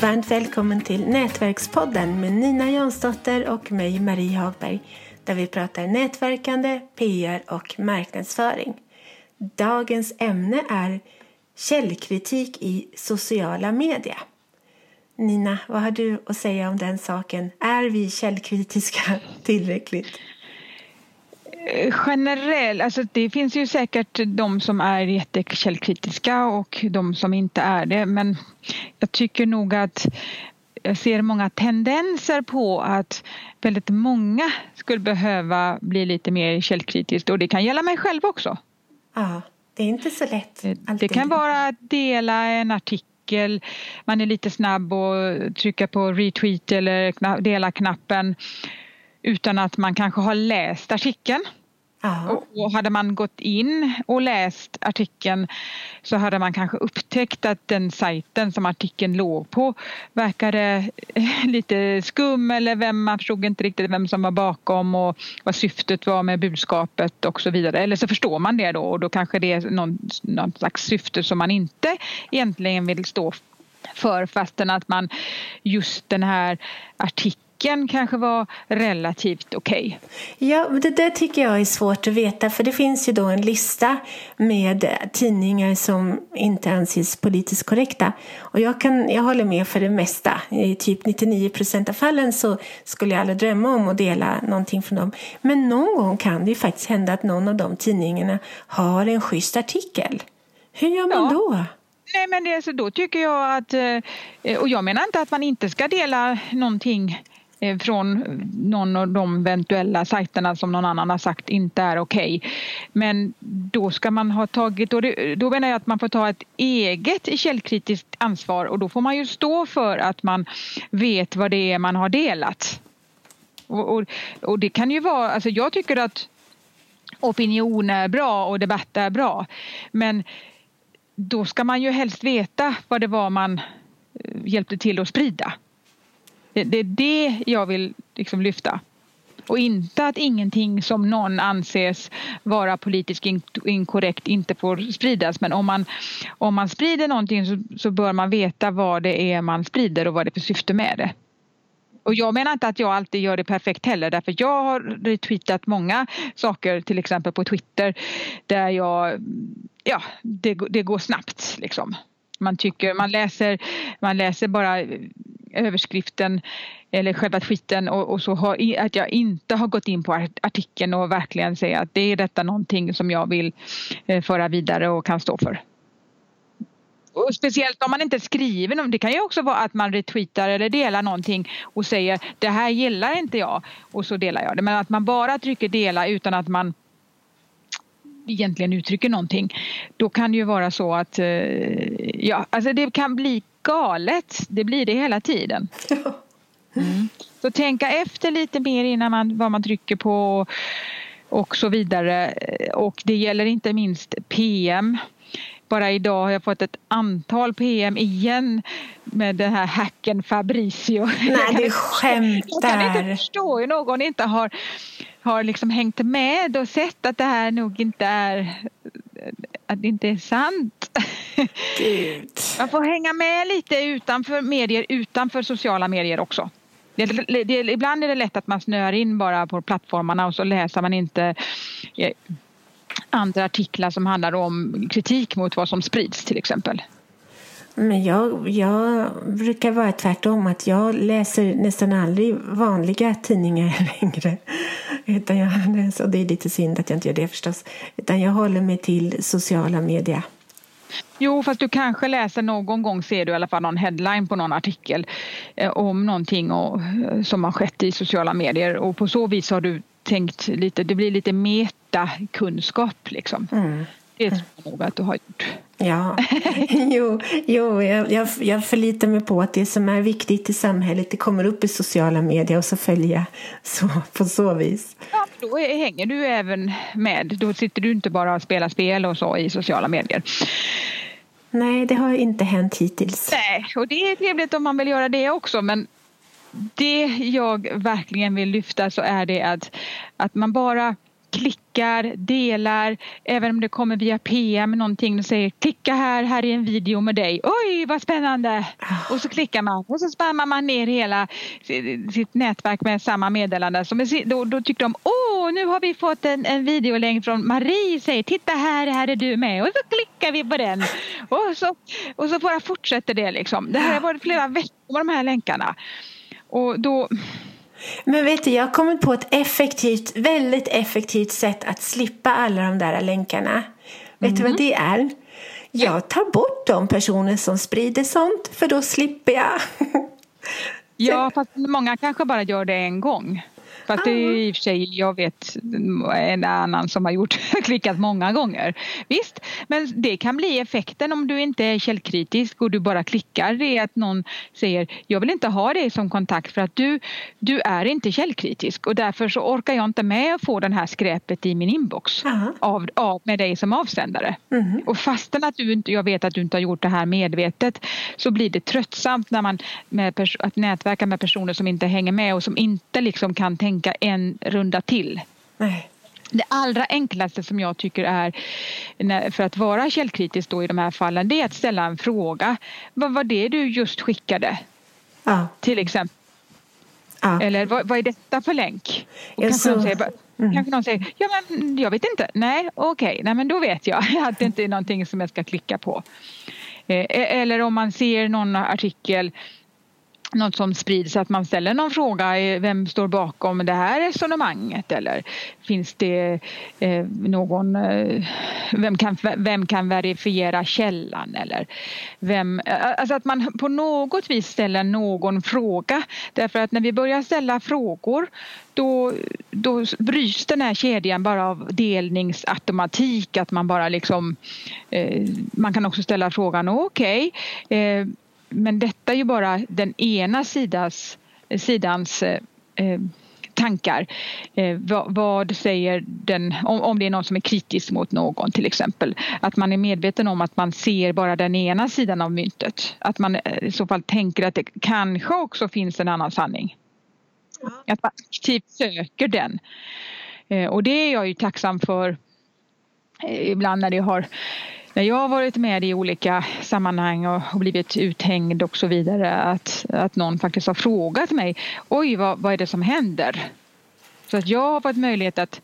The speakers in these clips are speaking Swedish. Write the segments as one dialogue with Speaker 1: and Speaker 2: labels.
Speaker 1: varmt välkommen till Nätverkspodden med Nina Jansdotter och mig Marie Hagberg där vi pratar nätverkande, PR och marknadsföring. Dagens ämne är källkritik i sociala media. Nina, vad har du att säga om den saken? Är vi källkritiska tillräckligt?
Speaker 2: Eh, generell, alltså det finns ju säkert de som är jättekällkritiska och de som inte är det men jag tycker nog att jag ser många tendenser på att väldigt många skulle behöva bli lite mer källkritiskt och det kan gälla mig själv också.
Speaker 1: Ja, det är inte så lätt.
Speaker 2: Eh, alltid. Det kan vara att dela en artikel, man är lite snabb och trycka på retweet eller dela-knappen utan att man kanske har läst artikeln. Och, och hade man gått in och läst artikeln så hade man kanske upptäckt att den sajten som artikeln låg på verkade lite skum eller vem, man förstod inte riktigt vem som var bakom och vad syftet var med budskapet och så vidare. Eller så förstår man det då och då kanske det är någon, någon slags syfte som man inte egentligen vill stå för fastän att man just den här artikeln boken kanske var relativt okej.
Speaker 1: Okay. Ja, det där tycker jag är svårt att veta för det finns ju då en lista med tidningar som inte anses politiskt korrekta. Och jag, kan, jag håller med för det mesta. I typ 99 procent av fallen så skulle jag aldrig drömma om att dela någonting från dem. Men någon gång kan det ju faktiskt hända att någon av de tidningarna har en schysst artikel. Hur gör man ja. då?
Speaker 2: Nej men det, så då tycker jag att, eh, och jag menar inte att man inte ska dela någonting Eh, från någon av de eventuella sajterna som någon annan har sagt inte är okej. Okay. Men då ska man ha tagit, och det, då menar jag att man får ta ett eget källkritiskt ansvar och då får man ju stå för att man vet vad det är man har delat. Och, och, och det kan ju vara, alltså jag tycker att opinion är bra och debatt är bra. Men då ska man ju helst veta vad det var man eh, hjälpte till att sprida. Det, det är det jag vill liksom lyfta. Och inte att ingenting som någon anses vara politiskt inkorrekt inte får spridas. Men om man, om man sprider någonting så, så bör man veta vad det är man sprider och vad det är för syfte med det. Och jag menar inte att jag alltid gör det perfekt heller därför jag har retweetat många saker till exempel på Twitter där jag, ja, det, det går snabbt liksom. Man tycker, man läser, man läser bara överskriften eller själva tweeten och, och, så har, att jag inte har gått in på artikeln och verkligen säga att det är detta någonting som jag vill eh, föra vidare och kan stå för. Och speciellt om man inte skriver, det kan ju också vara att man retweetar eller delar någonting och säger det här gillar inte jag och så delar jag det. Men att man bara trycker dela utan att man egentligen uttrycker någonting. Då kan det ju vara så att eh, ja, alltså det kan bli galet. Det blir det hela tiden. Mm. Så tänka efter lite mer innan man, vad man trycker på och så vidare. Och det gäller inte minst PM. Bara idag har jag fått ett antal PM igen med den här hacken Fabricio.
Speaker 1: Nej, du skämtar.
Speaker 2: Jag kan inte förstå hur någon inte har, har liksom hängt med och sett att det här nog inte är att det inte är sant. Gud. Man får hänga med lite utanför medier, utanför sociala medier också. Det, det, ibland är det lätt att man snör in bara på plattformarna och så läser man inte eh, andra artiklar som handlar om kritik mot vad som sprids till exempel.
Speaker 1: Men jag, jag brukar vara tvärtom, att jag läser nästan aldrig vanliga tidningar längre. Utan jag och det är lite synd att jag inte gör det förstås. Utan jag håller mig till sociala medier.
Speaker 2: Jo, fast du kanske läser någon gång ser du i alla fall någon headline på någon artikel eh, om någonting och, eh, som har skett i sociala medier och på så vis har du tänkt lite, det blir lite metakunskap liksom. Mm. Det tror jag nog att du har gjort.
Speaker 1: Ja, jo, jo jag, jag, förlitar mig på att det som är viktigt i samhället det kommer upp i sociala medier och så följer jag så, på så vis.
Speaker 2: Ja, då hänger du även med. Då sitter du inte bara och spelar spel och så i sociala medier.
Speaker 1: Nej, det har inte hänt hittills.
Speaker 2: Nej, och det är trevligt om man vill göra det också men det jag verkligen vill lyfta så är det att, att man bara klickar, delar, även om det kommer via PM någonting och säger klicka här, här är en video med dig. Oj vad spännande! Och så klickar man och så spammar man ner hela sitt nätverk med samma meddelande. Så då, då tyckte de åh nu har vi fått en, en videolänk från Marie säger titta här, här är du med och så klickar vi på den. Och så, och så bara fortsätter det liksom. Det här har varit flera veckor med de här länkarna. Och då
Speaker 1: men vet du, jag har kommit på ett effektivt, väldigt effektivt sätt att slippa alla de där länkarna. Mm. Vet du vad mhm. det är? Jag tar bort de personer som sprider sånt, för då slipper jag.
Speaker 2: ja, fast många kanske bara gör det en gång. Fast det är i och för sig, jag vet en annan som har gjort, klickat många gånger. Visst, men det kan bli effekten om du inte är källkritisk och du bara klickar. Det är att någon säger, jag vill inte ha dig som kontakt för att du, du är inte källkritisk och därför så orkar jag inte med att få det här skräpet i min inbox av, av, med dig som avsändare. Mm. Och fastän att du inte, jag vet att du inte har gjort det här medvetet så blir det tröttsamt när man med, att nätverka med personer som inte hänger med och som inte liksom kan tänka tänka en runda till. Nej. Det allra enklaste som jag tycker är för att vara källkritisk då i de här fallen det är att ställa en fråga. Vad var det du just skickade? Ja. Till exempel. Ja. Eller vad, vad, är detta för länk? Och kanske, så... någon säger, mm. kanske någon säger, ja men jag vet inte. Nej okej, okay. Nej, men då vet jag att det inte är någonting som jag ska klicka på. Eh, eller om man ser någon artikel något som sprids, att man ställer någon fråga, eh, vem står bakom det här resonemanget? Eller finns det eh, någon, eh, vem, kan, vem kan verifiera källan? Eller vem, eh, alltså att man på något vis ställer någon fråga. Därför att när vi börjar ställa frågor då, då bryts den här kedjan bara av delningsautomatik att man bara liksom eh, man kan också ställa frågan okej okay, men detta är ju bara den ena sidans, sidans eh, tankar. Eh, vad, vad, säger den, om, om det är någon som är kritisk mot någon till exempel. Att man är medveten om att man ser bara den ena sidan av myntet. Att man eh, i så fall tänker att det kanske också finns en annan sanning. Ja. Att man aktivt söker den. Eh, och det är jag ju tacksam för eh, ibland när det har när jag har varit med i olika sammanhang och blivit uthängd och så vidare att, att någon faktiskt har frågat mig oj vad, vad är det som händer? Så att jag har fått möjlighet att,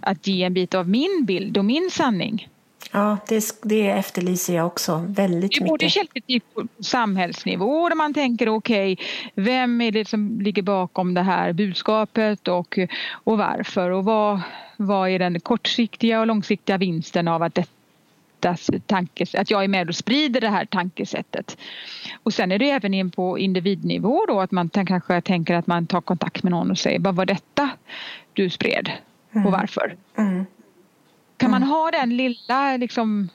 Speaker 2: att ge en bit av min bild och min sanning.
Speaker 1: Ja, det, det efterlyser jag också väldigt mycket. Det är både
Speaker 2: källkritik på samhällsnivå där man tänker okej, okay, vem är det som ligger bakom det här budskapet och, och varför och vad, vad är den kortsiktiga och långsiktiga vinsten av att detta tankesätt, att jag är med och sprider det här tankesättet. Och sen är det även in på individnivå då att man kanske tänker att man tar kontakt med någon och säger vad var detta du spred och mm. varför? Mm. Kan man mm. ha den lilla liksom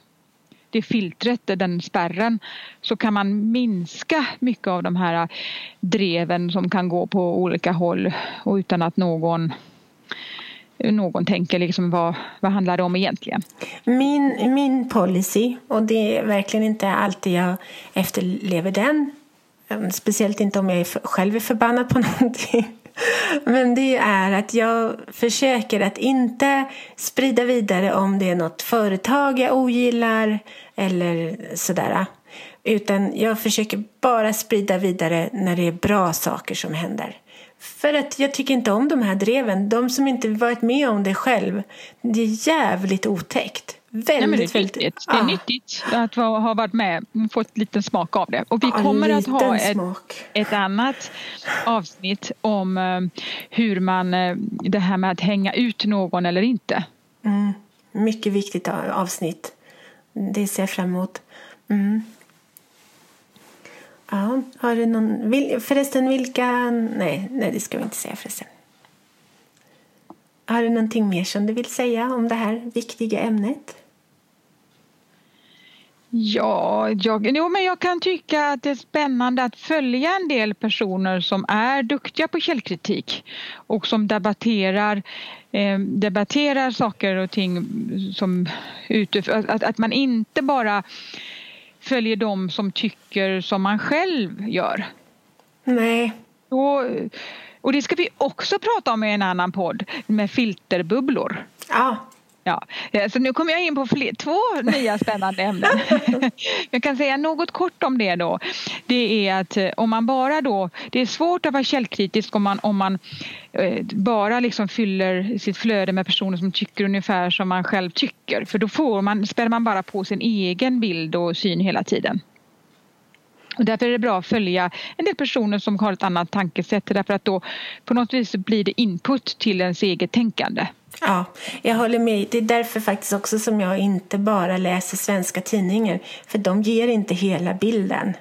Speaker 2: det filtret, den spärren så kan man minska mycket av de här dreven som kan gå på olika håll och utan att någon någon tänker liksom vad, vad handlar det om egentligen?
Speaker 1: Min, min policy, och det är verkligen inte alltid jag efterlever den, eh, speciellt inte om jag är för, själv är förbannad på någonting, men det är att jag försöker att inte sprida vidare om det är något företag jag ogillar eller sådär. Utan jag försöker bara sprida vidare när det är bra saker som händer. För att jag tycker inte om de här dreven. De som inte varit med om det själv. Det är jävligt otäckt. Väldigt,
Speaker 2: Nej,
Speaker 1: det är
Speaker 2: väldigt. Det är ah. nyttigt att ha varit med och fått lite smak av det. Och vi kommer att ha ett, ett, annat avsnitt om uh, hur man, uh, det här med att hänga ut någon eller inte.
Speaker 1: Mm. Mycket viktigt avsnitt. Det ser jag fram emot. Mm. Ja, har du någon... Förresten, vilka... Nej, nej, det ska vi inte säga förresten. Har du någonting mer som du vill säga om det här viktiga ämnet?
Speaker 2: Ja, jag, jo, men jag kan tycka att det är spännande att följa en del personer som är duktiga på källkritik och som debatterar, eh, debatterar saker och ting som utifrån, att, att man inte bara följer de som tycker som man själv gör.
Speaker 1: Nej.
Speaker 2: Då, Och det ska vi också prata om i en annan podd med filterbubblor.
Speaker 1: Ja,
Speaker 2: Ja, eh, så nu kommer jag in på fler, två nya spännande ämnen. jag kan säga något kort om det då. Det är att eh, om man bara då, det är svårt att vara källkritisk om man, om man eh, bara liksom fyller sitt flöde med personer som tycker ungefär som man själv tycker. För då får man, spär man bara på sin egen bild och syn hela tiden. Och därför är det bra att följa en del personer som har ett annat tankesätt därför att då på något vis blir det input till ens eget tänkande.
Speaker 1: Ja, jag håller med. Det är därför faktiskt också som jag inte bara läser svenska tidningar. För de ger inte hela bilden.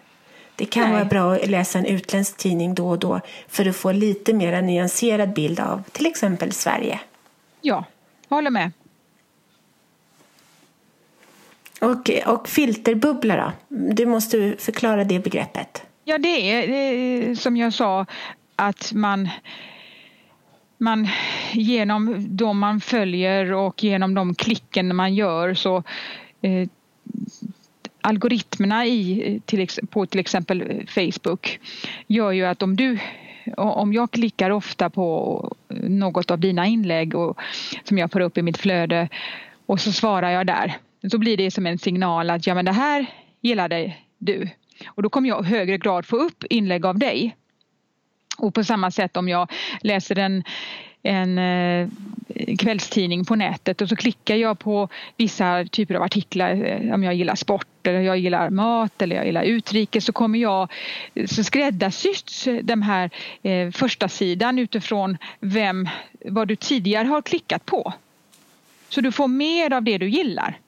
Speaker 1: Det kan Nej. vara bra att läsa en utländsk tidning då och då för att få lite mer nyanserad bild av till exempel Sverige.
Speaker 2: Ja, håller med.
Speaker 1: Och, och filterbubbla då? Du måste förklara det begreppet.
Speaker 2: Ja, det är, det är som jag sa att man man genom de man följer och genom de klicken man gör så eh, algoritmerna i, till, på till exempel Facebook gör ju att om du om jag klickar ofta på något av dina inlägg och, som jag får upp i mitt flöde och så svarar jag där så blir det som en signal att ja men det här gillade du och då kommer jag i högre grad få upp inlägg av dig och på samma sätt om jag läser en, en eh, kvällstidning på nätet och så klickar jag på vissa typer av artiklar eh, om jag gillar sport eller jag gillar mat eller jag gillar utrikes så kommer jag eh, så skräddarsyts den här eh, första sidan utifrån vem, vad du tidigare har klickat på. Så du får mer av det du gillar.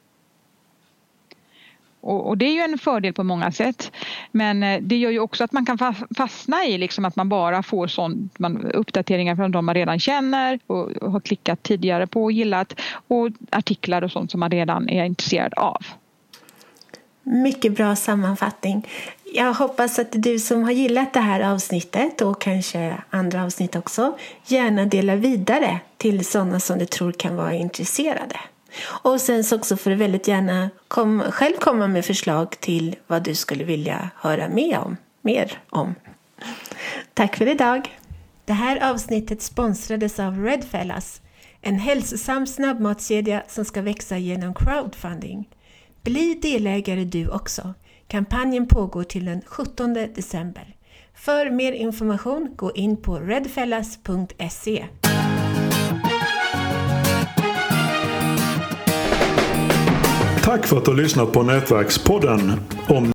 Speaker 2: Och, och, det är ju en fördel på många sätt. Men eh, det gör ju också att man kan fastna i liksom att man bara får sånt, man, uppdateringar från de man redan känner och har klickat tidigare på och gillat och artiklar och sånt som man redan är intresserad av.
Speaker 1: Mycket bra sammanfattning. Jag hoppas att du som har gillat det här avsnittet och kanske andra avsnitt också gärna delar vidare till sådana som du tror kan vara intresserade. Och sen så också får du väldigt gärna kom, själv komma med förslag till vad du skulle vilja höra mer om. Mer om. Tack för idag! Det här avsnittet sponsrades av Redfellas, en hälsosam snabbmatskedja som ska växa genom crowdfunding. Bli delägare du också. Kampanjen pågår till den 17 december. För mer information, gå in på redfellas.se.
Speaker 3: Tack för att du har lyssnat på Nätverkspodden. Om